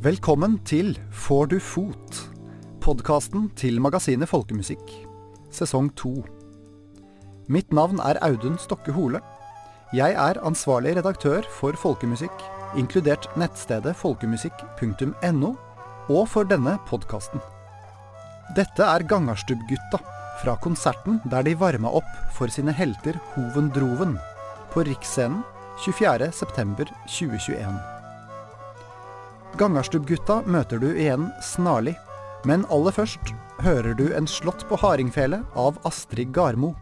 Velkommen til Får du fot? Podkasten til magasinet Folkemusikk. Sesong to. Mitt navn er Audun Stokke Hole. Jeg er ansvarlig redaktør for folkemusikk, inkludert nettstedet folkemusikk.no, og for denne podkasten. Dette er Gangarstubbgutta fra konserten der de varma opp for sine helter Hoven Droven på Riksscenen 24.9.2021. Gangarstubbgutta møter du igjen snarlig, men aller først hører du en slått på hardingfele av Astrid Garmo.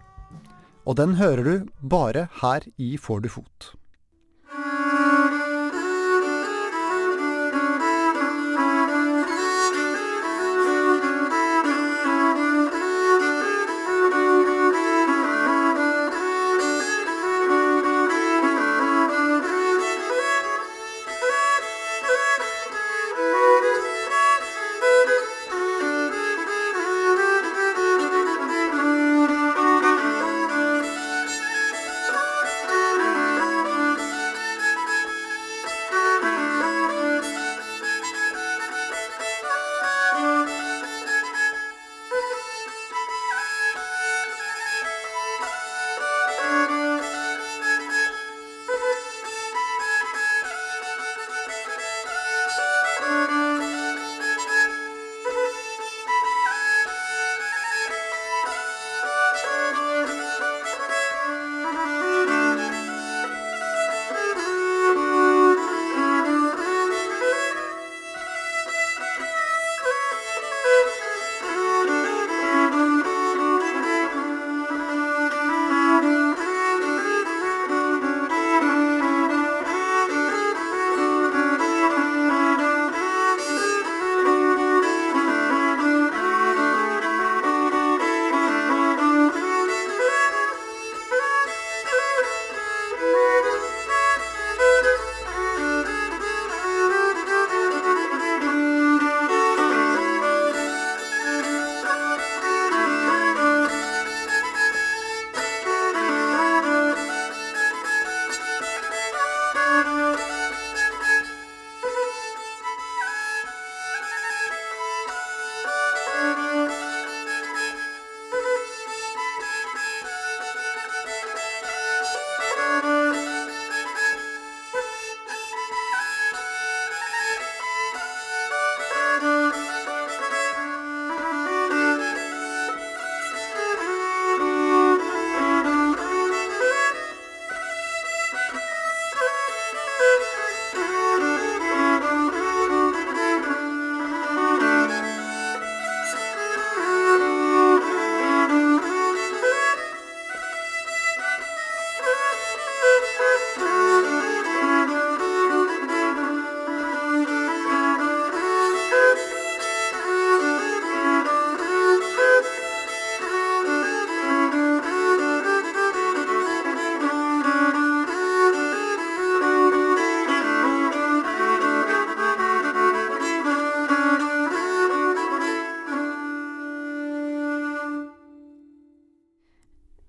Og den hører du bare her i Får du fot.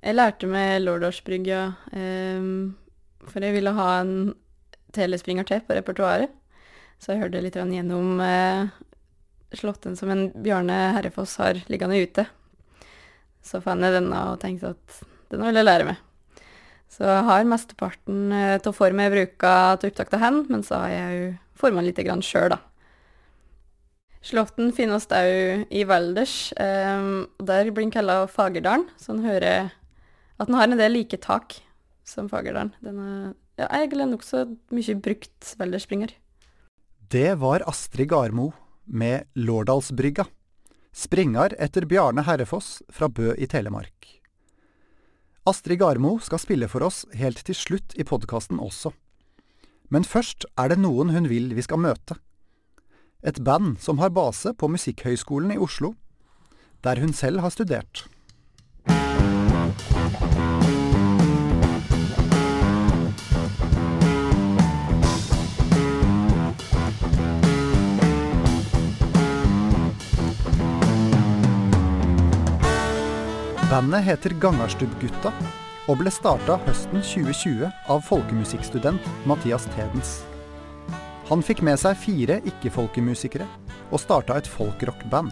Jeg lærte med Lårdalsbrygga, um, for jeg ville ha en telespringer til på repertoaret. Så jeg hørte litt gjennom uh, slåtten som en Bjarne Herrefoss har liggende ute. Så fant jeg denne og tenkte at denne vil jeg lære meg. Så jeg har mesteparten uh, av form jeg bruker til opptak av hen, men så har jeg jo forma litt sjøl, da. Slåtten finnes òg i Valdres, um, der blir den kalla Fagerdalen, så den hører at den har en del like tak som Fagerdalen. Den er ja, egentlig nokså mye brukt velderspringer. Det var Astrid Garmo med Lårdalsbrygga. Springar etter Bjarne Herrefoss fra Bø i Telemark. Astrid Garmo skal spille for oss helt til slutt i podkasten også. Men først er det noen hun vil vi skal møte. Et band som har base på Musikkhøgskolen i Oslo, der hun selv har studert. Bandet heter Gangarstubbgutta og ble starta høsten 2020 av folkemusikkstudent Mathias Tedens. Han fikk med seg fire ikke-folkemusikere og starta et folkrockband.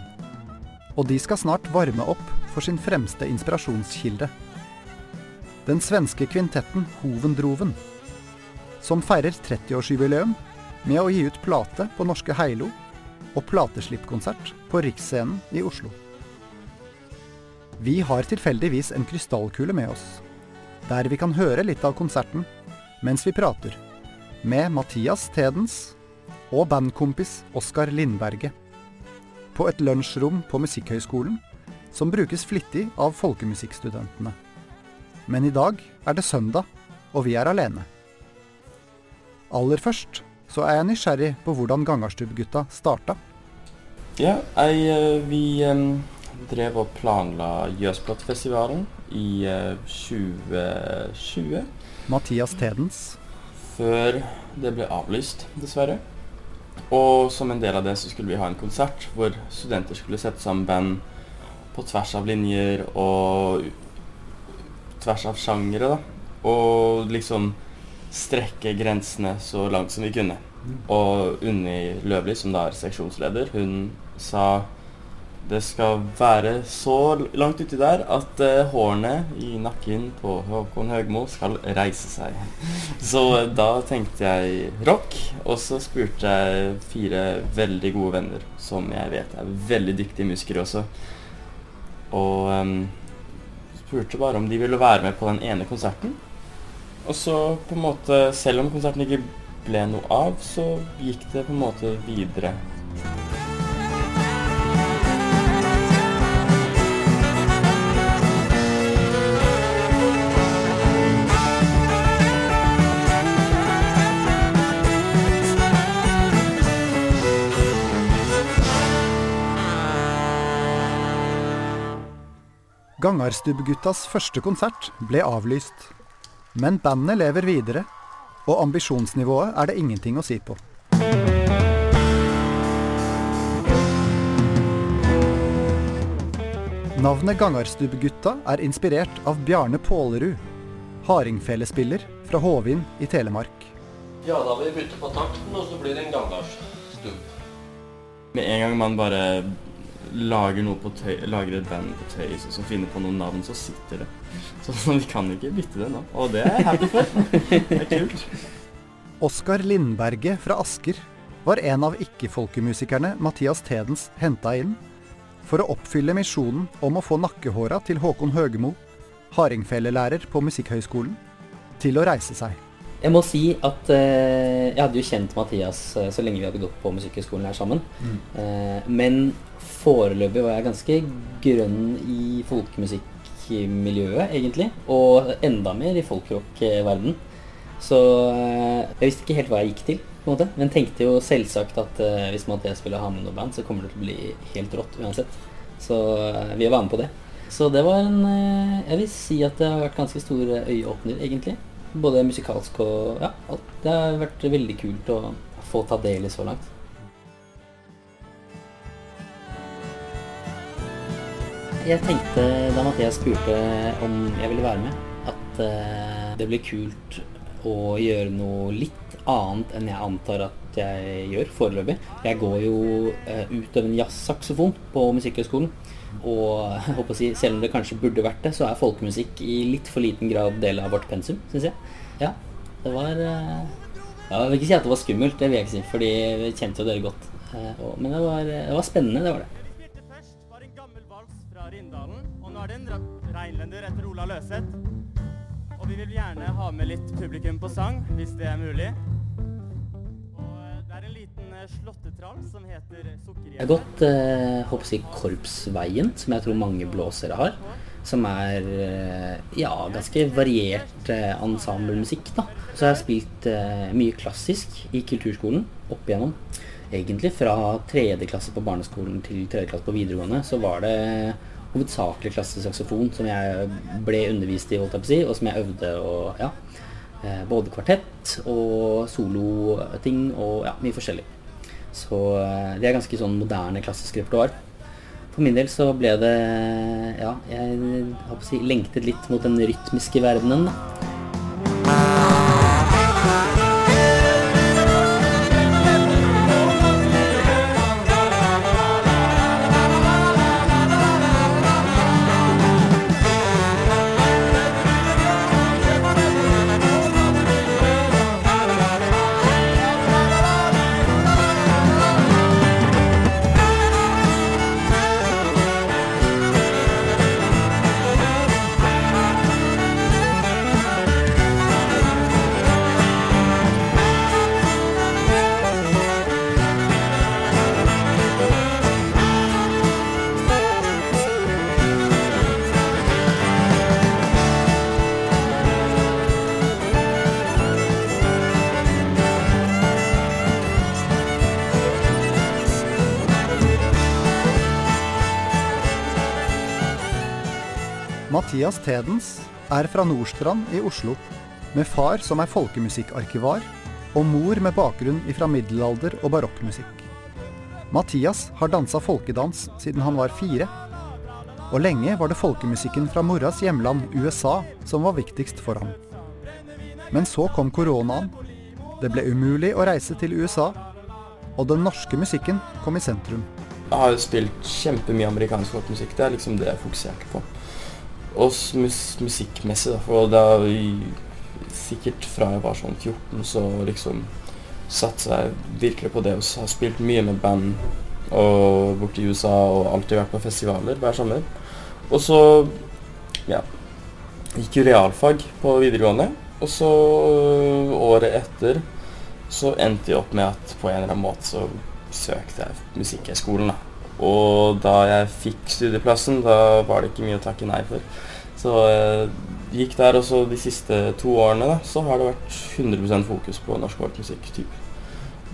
Og de skal snart varme opp for sin fremste inspirasjonskilde. Den svenske kvintetten Hovendroven, som feirer 30-årsjubileum med å gi ut plate på norske Heilo og plateslippkonsert på Riksscenen i Oslo. Vi har tilfeldigvis en krystallkule med oss, der vi kan høre litt av konserten mens vi prater, med Mathias Tedens og bandkompis Oskar Lindberget. På et lunsjrom på Musikkhøgskolen, som brukes flittig av folkemusikkstudentene. Men i dag er det søndag, og vi er alene. Aller først så er jeg nysgjerrig på hvordan Gangarstubgutta starta. Ja, jeg, eh, vi em, drev og planla Jøsblottfestivalen i eh, 2020. Mathias Tedens, Før det ble avlyst, dessverre. Og som en del av det så skulle vi ha en konsert hvor studenter skulle sette sammen band på tvers av linjer og tvers av sjangere, da. Og liksom strekke grensene så langt som vi kunne. Og Unni Løvli, som da er seksjonsleder, hun sa det skal være så langt uti der at uh, hårene i nakken på Håkon Høgmo skal reise seg. Så uh, da tenkte jeg rock, og så spurte jeg fire veldig gode venner, som jeg vet er veldig dyktige musikere også. Og um, spurte bare om de ville være med på den ene konserten. Og så på en måte, selv om konserten ikke ble noe av, så gikk det på en måte videre. Gangarstubguttas første konsert ble avlyst. Men bandet lever videre, og ambisjonsnivået er det ingenting å si på. Navnet Gangarstubbgutta er inspirert av Bjarne Pålerud, hardingfelespiller fra Håvin i Telemark. Ja, da vil vi bytte på takten, og så blir det en gangarstubb. Med en gang man bare lager noe på tøy, lager et band på tøys og så finner på noen navn, så sitter det. Så, så vi kan ikke bytte det nå. Og det er jeg happy for. Det er kult. Oskar Lindberget fra Asker var en av ikke-folkemusikerne Mathias Tedens henta inn for å oppfylle misjonen om å få nakkehåra til Håkon Høgemo, hardingfelelærer på Musikkhøgskolen, til å reise seg. Jeg må si at eh, jeg hadde jo kjent Mathias eh, så lenge vi hadde gått på Musikkhøgskolen her sammen. Eh, men foreløpig var jeg ganske grønn i folkemusikkmiljøet, egentlig. Og enda mer i folkrock-verden. Så eh, jeg visste ikke helt hva jeg gikk til, på en måte. Men tenkte jo selvsagt at eh, hvis Mathias ville ha med noe band, så kommer det til å bli helt rått uansett. Så eh, vi var med på det. Så det var en Jeg vil si at det har vært ganske stor øyeåpner, egentlig. Både musikalsk og ja, alt. Det har vært veldig kult å få ta del i så langt. Jeg tenkte da Mathias spurte om jeg ville være med, at eh, det blir kult å gjøre noe litt annet enn jeg antar at jeg gjør foreløpig. Jeg går jo uh, utøvende jazzsaksofon på Musikkhøgskolen. Og håper å si, selv om det kanskje burde vært det, så er folkemusikk i litt for liten grad del av vårt pensum, syns jeg. Ja, det var eh, ja, Jeg vil ikke si at det var skummelt, det vil jeg ikke si, for vi kjente jo dere godt. Eh, men det var, det var spennende, det var det. Reinlender etter Ola Løseth. Og vi vil gjerne ha med litt publikum på sang, hvis det er mulig. Og eh, det er en liten eh, slåttetrall som heter Jeg har gått eh, håper jeg, Korpsveien, som jeg tror mange blåsere har. Som er eh, ja, ganske variert eh, ensemblemusikk. da. Så jeg har spilt eh, mye klassisk i kulturskolen opp igjennom. Egentlig fra tredje klasse på barneskolen til tredje klasse på videregående så var det hovedsakelig klassisk saksofon som jeg ble undervist i, holdt jeg på å si, og som jeg øvde og ja. eh, Både kvartett og soloting og ja, mye forskjellig. Så eh, det er ganske sånn moderne klassisk repertoar. For min del så ble det Ja, jeg håper å si, lengtet litt mot den rytmiske verdenen, da. Mathias Tedens er fra Nordstrand i Oslo, med far som er folkemusikkarkivar, og mor med bakgrunn fra middelalder og barokkmusikk. Mathias har dansa folkedans siden han var fire, og lenge var det folkemusikken fra moras hjemland USA som var viktigst for ham. Men så kom koronaen. Det ble umulig å reise til USA, og den norske musikken kom i sentrum. Jeg har spilt kjempemye amerikansk folkemusikk. Det er liksom det jeg fokuserte på. Og mus musikkmessig, da. For da sikkert fra jeg var sånn 14, så liksom satsa jeg virkelig på det. Og har spilt mye med band og borti USA og alltid vært på festivaler hver sommer. Og så ja, gikk jo realfag på videregående. Og så året etter så endte jeg opp med at på en eller annen måte så søkte jeg Musikkhøgskolen. Og da jeg fikk studieplassen, da var det ikke mye å takke nei for. Så jeg gikk der, og så de siste to årene da, så har det vært 100 fokus på norsk folkemusikk.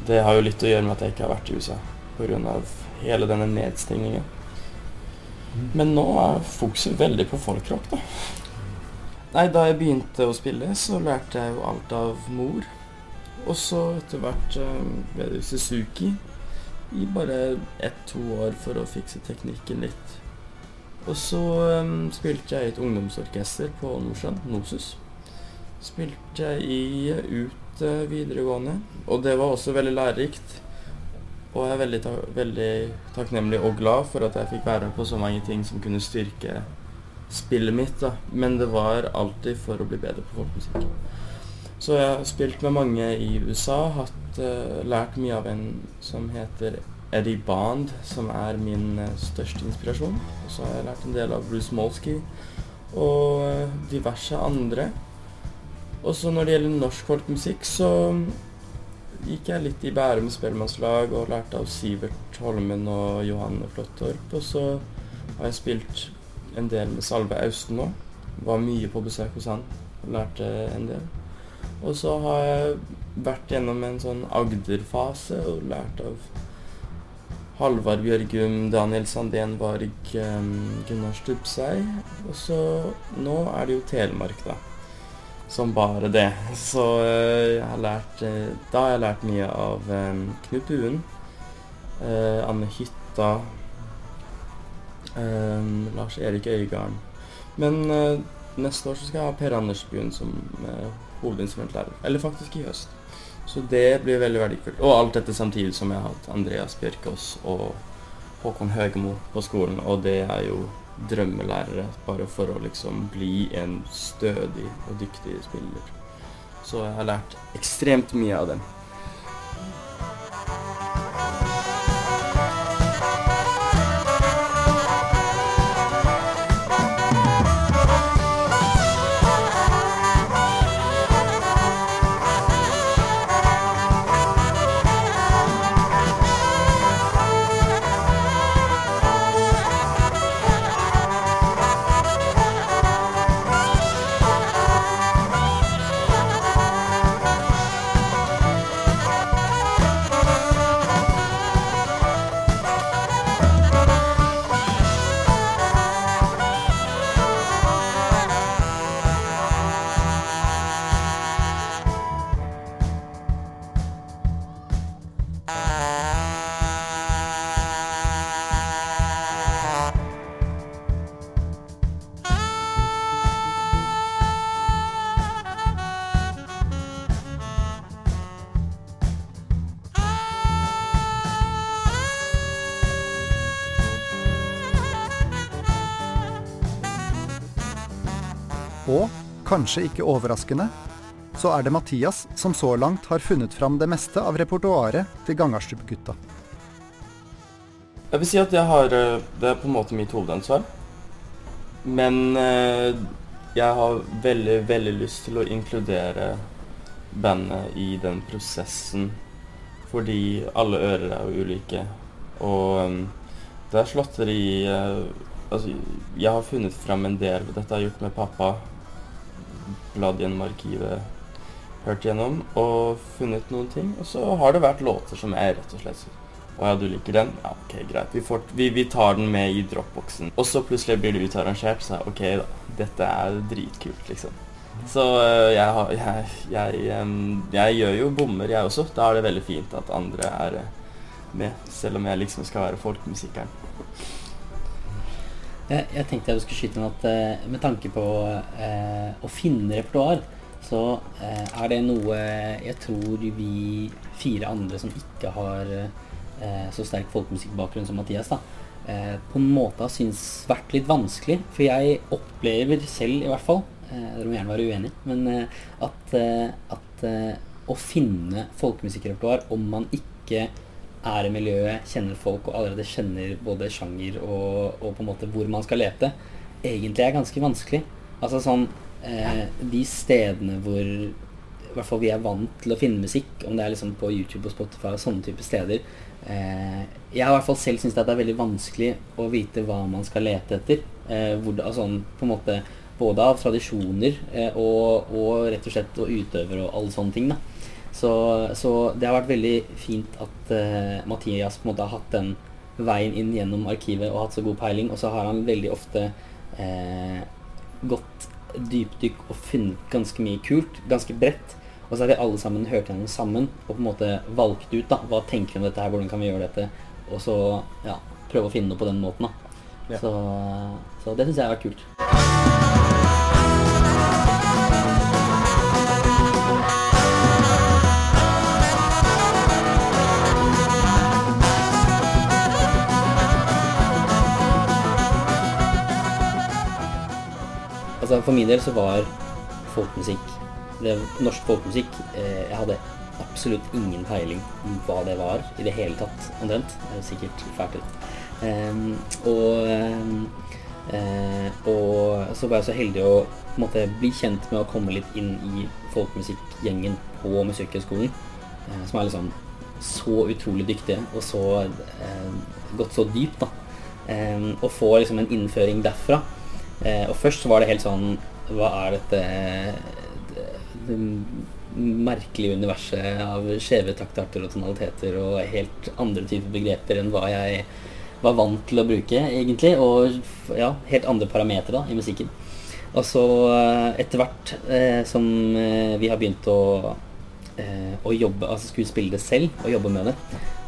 Det har jo litt å gjøre med at jeg ikke har vært i USA pga. hele denne nedstengningen. Men nå er fokuset veldig på folkrock, da. Nei, da jeg begynte å spille, så lærte jeg jo alt av mor. Og så etter hvert ble det Suzuki i bare ett-to år for å fikse teknikken litt. Og så um, spilte jeg i et ungdomsorkester på Nordsjøen, Nosus. Spilte jeg i ut uh, videregående, og det var også veldig lærerikt. Og jeg er veldig, ta veldig takknemlig og glad for at jeg fikk være på så mange ting som kunne styrke spillet mitt. da. Men det var alltid for å bli bedre på folkemusikk. Så jeg har spilt med mange i USA, hatt, uh, lært mye av en som heter Eddie Bond, som er min uh, største inspirasjon. Og så har jeg lært en del av Bruce Molsky og uh, diverse andre. Og så når det gjelder norsk folkemusikk, så gikk jeg litt i Bærum spellemannslag og lærte av Sivert Holmen og Johanne Flåttorp. Og så har jeg spilt en del med Salve Austen nå. Var mye på besøk hos han og lærte en del. Og så har jeg vært gjennom en sånn Agder-fase og lært av Halvard Bjørgum, Daniel Sandén Varg, Gunnar Stubbsei. Og så nå er det jo Telemark, da. Som bare det. Så uh, jeg har lært uh, Da har jeg lært mye av Knut Buen, Uh, Anne Hytta. Lars Erik Øygarden. Men neste år så skal jeg ha Per Anders Buen som hovedinstrumentlærer. Eller faktisk i høst. Så det blir veldig verdifullt. Og alt dette samtidig som jeg har hatt Andreas Bjørkås og Håkon Høgemo på skolen, og det er jo drømmelærere bare for å liksom bli en stødig og dyktig spiller. Så jeg har lært ekstremt mye av dem. Kanskje ikke overraskende, så er det Mathias som så langt har funnet fram det meste av repertoaret til Gangarstup-gutta. Jeg vil si at jeg har eh, Det er på en måte mitt hovedansvar. Men eh, jeg har veldig, veldig lyst til å inkludere bandet i den prosessen. Fordi alle ører er jo ulike. Og um, det er slåtteri Altså, jeg har funnet fram en del. Dette har jeg gjort med pappa bladd gjennom arkivet, hørt gjennom og funnet noen ting. Og så har det vært låter som jeg rett og slett Å ja, du liker den? Ja, ok, greit. Vi, får, vi, vi tar den med i dropboxen. Og så plutselig blir det utarrangert, så ok da, dette er dritkult, liksom. Så øh, jeg, jeg, jeg, jeg gjør jo bommer, jeg også. Da er det veldig fint at andre er med, selv om jeg liksom skal være folkemusikeren. Jeg, jeg tenkte jeg skulle skyte inn at eh, med tanke på eh, å finne repertoar, så eh, er det noe jeg tror vi fire andre som ikke har eh, så sterk folkemusikkbakgrunn som Mathias, da, eh, på en måte har syntes vært litt vanskelig. For jeg opplever selv, i hvert fall, eh, dere må gjerne være uenig, men at, at å finne folkemusikkrepertoar om man ikke er i miljøet, kjenner folk og allerede kjenner både sjanger og, og på en måte hvor man skal lete, egentlig er ganske vanskelig. Altså sånn eh, De stedene hvor i hvert fall vi er vant til å finne musikk, om det er liksom på YouTube og Spotify og sånne type steder eh, Jeg har i hvert fall selv syntes det er veldig vanskelig å vite hva man skal lete etter. Eh, hvor altså, på en måte Både av tradisjoner eh, og, og rett og slett og utøvere og alle sånne ting. da så, så det har vært veldig fint at uh, Mathias på en måte har hatt den veien inn gjennom arkivet og hatt så god peiling. Og så har han veldig ofte uh, gått dypdykk og funnet ganske mye kult, ganske bredt. Og så har vi alle sammen hørt gjennom sammen og på en måte valgt ut da, hva tenker vi om dette her, hvordan kan vi gjøre dette. Og så ja, prøve å finne noe på den måten. da. Ja. Så, så det syns jeg har vært kult. For min del så var folkemusikk Norsk folkemusikk eh, Jeg hadde absolutt ingen peiling om hva det var i det hele tatt, omtrent. Er sikkert fælt ut. Ehm, og, um, og så var jeg så heldig å måte, bli kjent med å komme litt inn i folkemusikkgjengen på Musikkhøgskolen, eh, som er liksom så utrolig dyktige og så eh, gått så dypt. da. Ehm, og få liksom en innføring derfra. Eh, og først var det helt sånn Hva er dette det, det merkelige universet av skjeve taktarter og tonaliteter og helt andre typer begreper enn hva jeg var vant til å bruke, egentlig. Og ja, helt andre parametere i musikken. Og så eh, etter hvert eh, som eh, vi har begynt å, eh, å jobbe, altså skulle spille det selv og jobbe med det,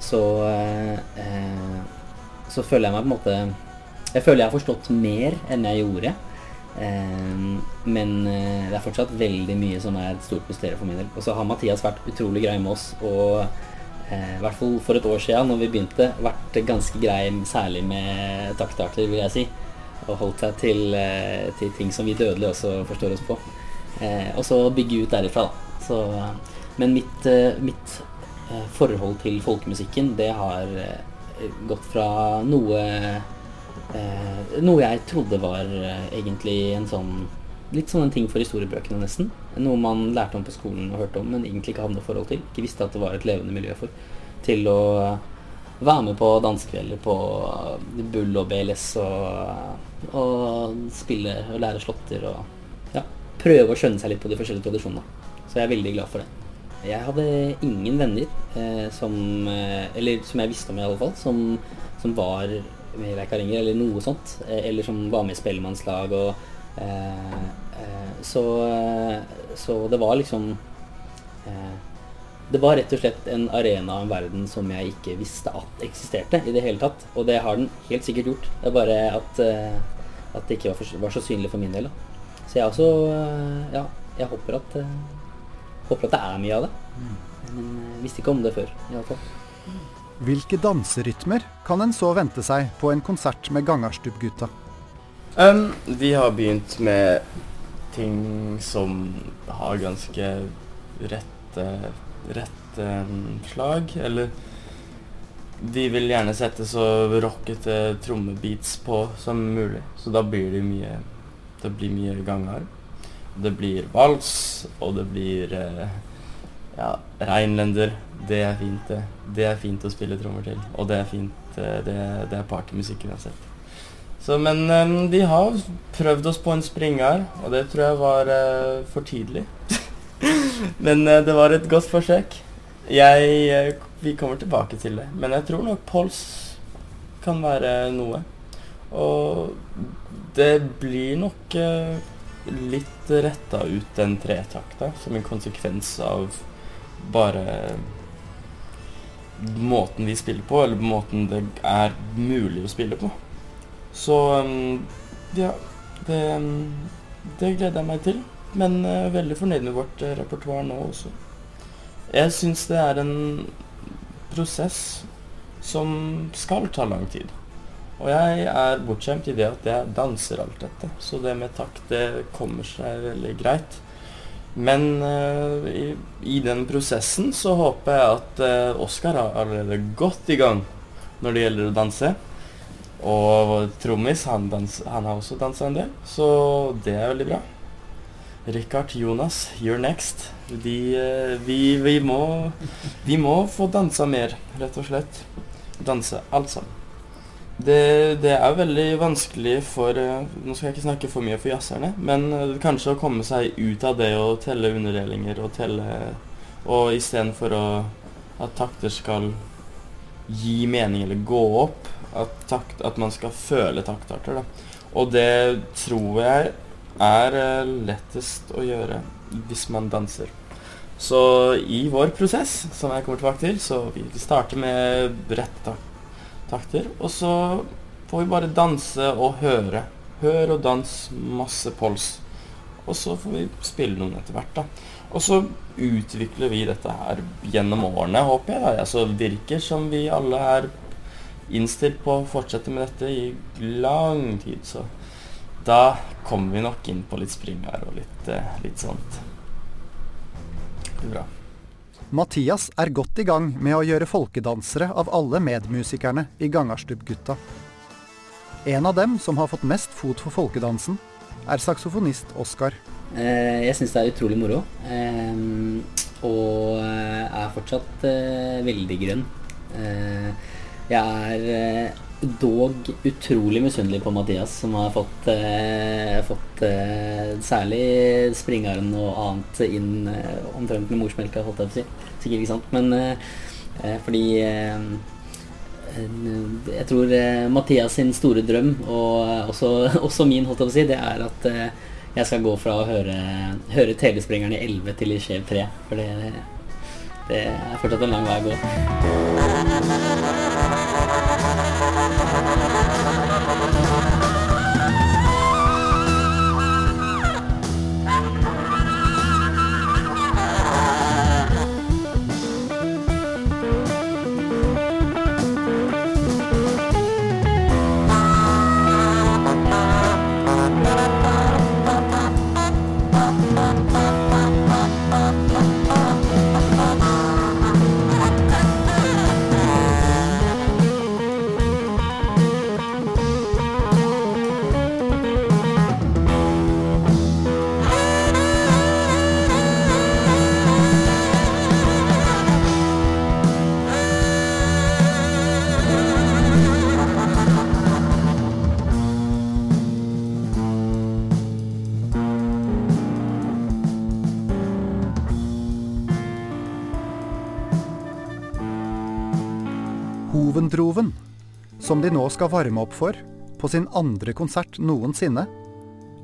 så, eh, eh, så føler jeg meg på en måte jeg føler jeg har forstått mer enn jeg gjorde. Ehm, men eh, det er fortsatt veldig mye som er et stort mysterium for min del. Og så har Mathias vært utrolig grei med oss, og eh, i hvert fall for et år siden når vi begynte, vært ganske grei særlig med taktarter, vil jeg si. Og holdt seg til, eh, til ting som vi dødelige også forstår oss på. Og så bygge ut derifra, da. Så, men mitt, mitt forhold til folkemusikken, det har gått fra noe Eh, noe jeg trodde var eh, egentlig en sånn Litt sånn en ting for historiebøkene, nesten. Noe man lærte om på skolen og hørte om, men egentlig ikke hadde noe forhold til. Ikke visste at det var et levende miljø for. Til å være med på dansekvelder på eh, Bull og BLS og, og spille og lære slåtter og ja, prøve å skjønne seg litt på de forskjellige tradisjonene. Så jeg er veldig glad for det. Jeg hadde ingen venner eh, som eh, Eller som jeg visste om, i alle fall. Som, som var Leikaringer, eller noe sånt. eh, Eller som var med i spellemannslag. Og, eh, eh, så, så det var liksom eh, Det var rett og slett en arena og en verden som jeg ikke visste at eksisterte i det hele tatt. Og det har den helt sikkert gjort. Det er bare at, at det ikke var, for, var så synlig for min del. Da. Så jeg også Ja, jeg håper at Håper at det er mye av det. Men jeg visste ikke om det før, i alle fall. Hvilke danserytmer kan en så vente seg på en konsert med Gangarstubgutta? Um, vi har begynt med ting som har ganske rette, rette um, slag, eller Vi vil gjerne sette så rockete trommebeats på som mulig, så da blir det mye Det blir mye gangar. Det blir vals, og det blir eh, ja, reinlender. Det er fint, det. Det er fint å spille trommer til, og det er fint. eh, det, det er partymusikk uansett. Så, men eh, vi har prøvd oss på en springer, og det tror jeg var eh, for tidlig. men eh, det var et godt forsøk. Jeg, eh, vi kommer tilbake til det, men jeg tror nok Pols kan være noe. Og det blir nok eh, litt retta ut den tretakta som en konsekvens av bare måten vi spiller på, eller måten det er mulig å spille på. Så um, ja, det, um, det gleder jeg meg til. Men uh, veldig fornøyd med vårt uh, repertoar nå også. Jeg syns det er en prosess som skal ta lang tid. Og jeg er bortskjemt i det at jeg danser alt dette. Så det med takt, det kommer seg veldig greit. Men uh, i, i, den prosessen så håper jeg at uh, Oskar har allerede gått i gang når det gjelder å danse. Og trommis, han, han, har også dansa en del, så det er veldig bra. Richard, Jonas, you're next. De, uh, vi, vi, må, vi må få dansa mer, rett og slett. Danse alt sammen. Det, det, er veldig vanskelig for uh, Nå skal jeg ikke snakke for mye for jazzerne, men uh, kanskje å komme seg ut av det å telle underdelinger og telle Og istedenfor at takter skal gi mening eller gå opp, at, takt, at man skal føle taktarter. Da. Og det tror jeg er uh, lettest å gjøre hvis man danser. Så i vår prosess, som jeg kommer tilbake til, så vi starter med rett takt takter. Og så får vi bare danse og høre. Hør og dans, masse pols. Og så får vi spille noen etter hvert, da. Og så utvikler vi dette her gjennom årene, håper jeg. da. Altså, virker som vi alle er innstilt på å fortsette med dette i lang tid, så da kommer vi nok inn på litt springer og litt, eh, litt sånt. Bra. Mathias er godt i gang med å gjøre folkedansere av alle medmusikerne i Gangarstubbgutta. En av dem som har fått mest fot for folkedansen, er saksofonist Oskar. Eh, jeg syns det er utrolig moro. Eh, og er fortsatt eh, veldig grønn. Jeg er dog utrolig misunnelig på Mathias, som har fått, eh, fått eh, særlig springaren og annet inn eh, omtrent med morsmelka, holdt jeg på å si. Sikkert ikke sant, men eh, eh, fordi eh, jeg tror Mathias sin store drøm, og også, også, min, holdt jeg på å si, det er at jeg skal gå fra å høre, høre telespringeren i 11 til i skjev 3. For det, det er fortsatt en lang vei å gå. Som de nå skal varme opp for på sin andre konsert noensinne,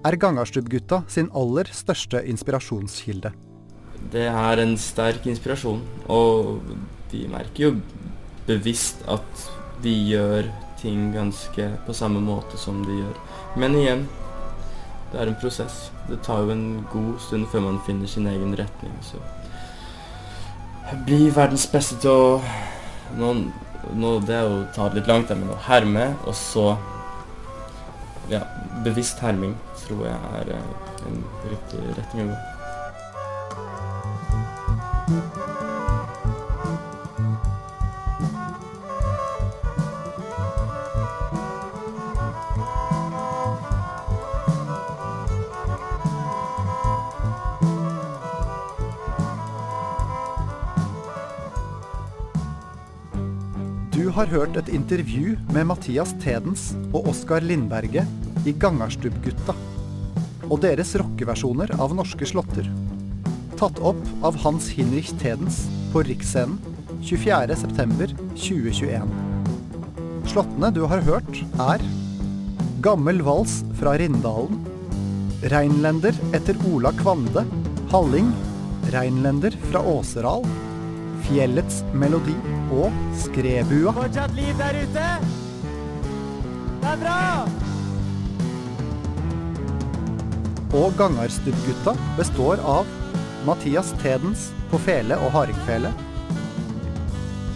er Gangarstubgutta sin aller største inspirasjonskilde. Det er en sterk inspirasjon, og de merker jo bevisst at de gjør ting ganske på samme måte som de gjør. Men igjen, det er en prosess. Det tar jo en god stund før man finner sin egen retning. Så bli verdens beste til å noen nå, Det er jo ta litt langt, men å herme, og så ja, bevisst herming tror jeg er eh, en riktig retning å gå. Har hørt et intervju med Mathias Tedens og Oskar Lindberget i Gangarstubbgutta. og deres rockeversjoner av norske slåtter. tatt opp av Hans Hinrich Tedens på Riksscenen 24.9.2021. Slåttene du har hørt, er Gammel vals fra Rindalen, Reinlender etter Ola Kvande, Halling, Reinlender fra Åseral, Fjellets melodi og Skredbua. Fortsatt liv der ute! Det er bra! Og Gangarstubbgutta består av Mathias Tedens på fele og hardingfele,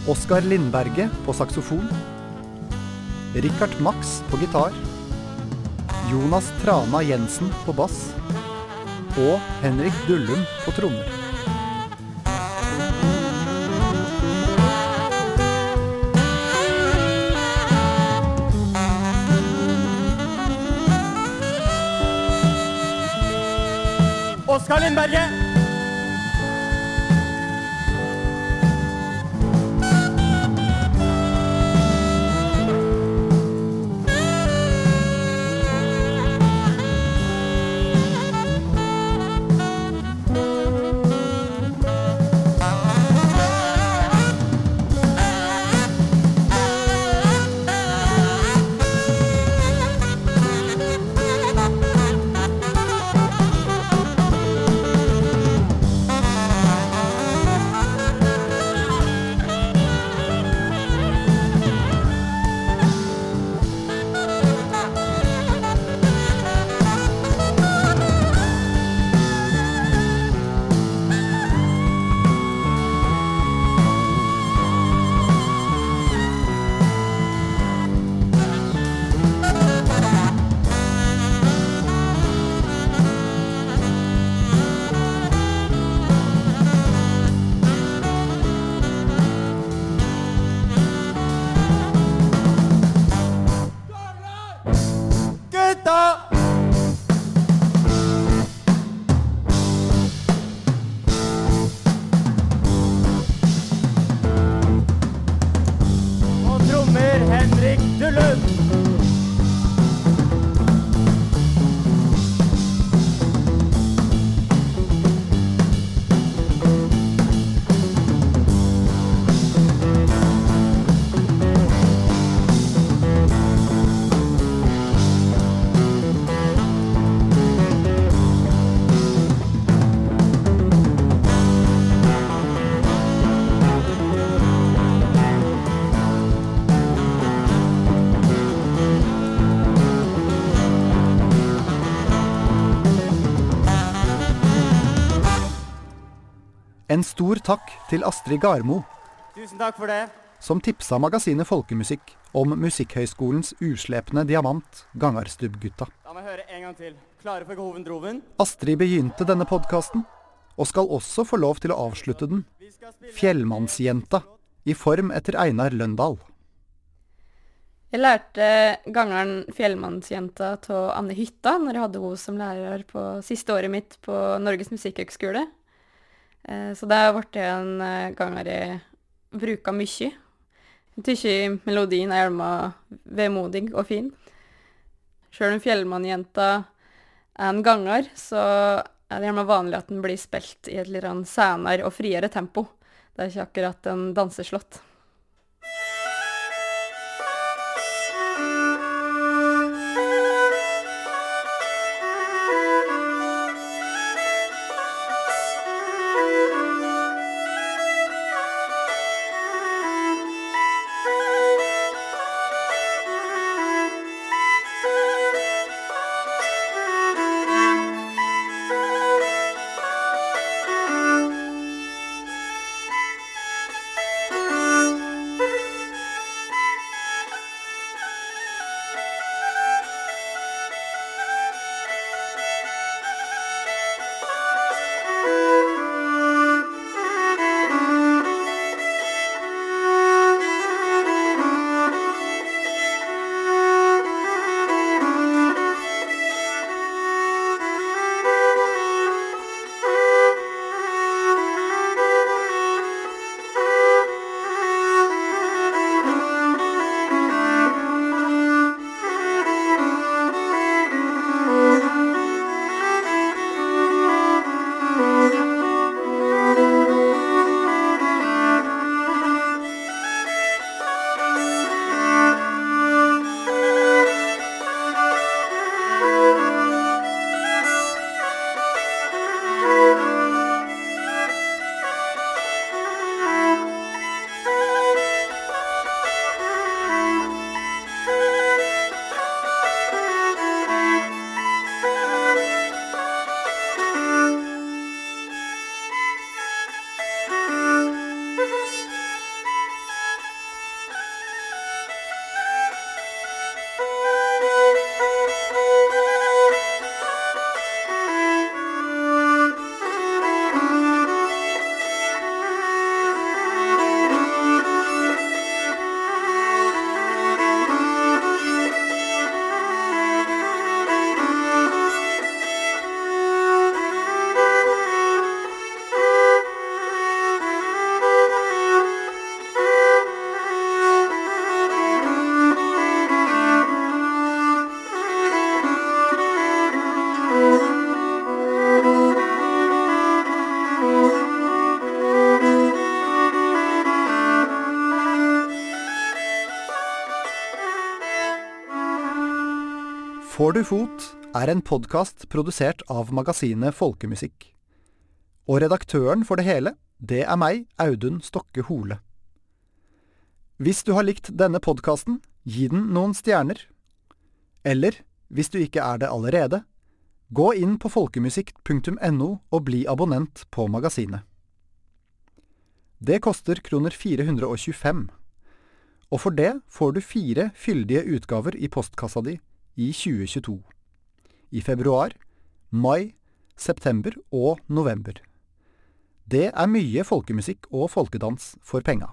Oskar Lindberget på saksofon, Richard Max på gitar, Jonas Trana Jensen på bass og Henrik Dullum på trommer. Oskar Lindberget! En stor takk til Astrid Garmo, Tusen takk for det. som tipsa magasinet Folkemusikk om Musikkhøyskolens uslepne diamant, Gangarstubbgutta. La meg høre en gang til. Klare for Hoven Droven? Astrid begynte denne podkasten, og skal også få lov til å avslutte den, Fjellmannsjenta, i form etter Einar Løndal. Jeg lærte gangeren Fjellmannsjenta av Anne Hytta når jeg hadde henne som lærer på siste året mitt på Norges musikkhøgskole. Eh, Så det har blitt en gang jeg bruker mye. Jeg syns melodien er hjelma vemodig og fin. Sjøl om Fjellmannjenta er en ganger, så er det gjerne vanlig at den blir spilt i et litt senere og friere tempo. Det er ikke akkurat en danseslått. Får du fot er en podkast produsert av magasinet Folkemusikk. Og redaktøren for det hele, det er meg, Audun Stokke Hole. Hvis du har likt denne podkasten, gi den noen stjerner. Eller, hvis du ikke er det allerede, gå inn på folkemusikk.no og bli abonnent på magasinet. Det koster kroner 425, og for det får du fire fyldige utgaver i postkassa di i 2022. I februar, mai, september og november. Det er mye folkemusikk og folkedans for penga.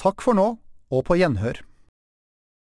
Takk for nå, og på gjenhør.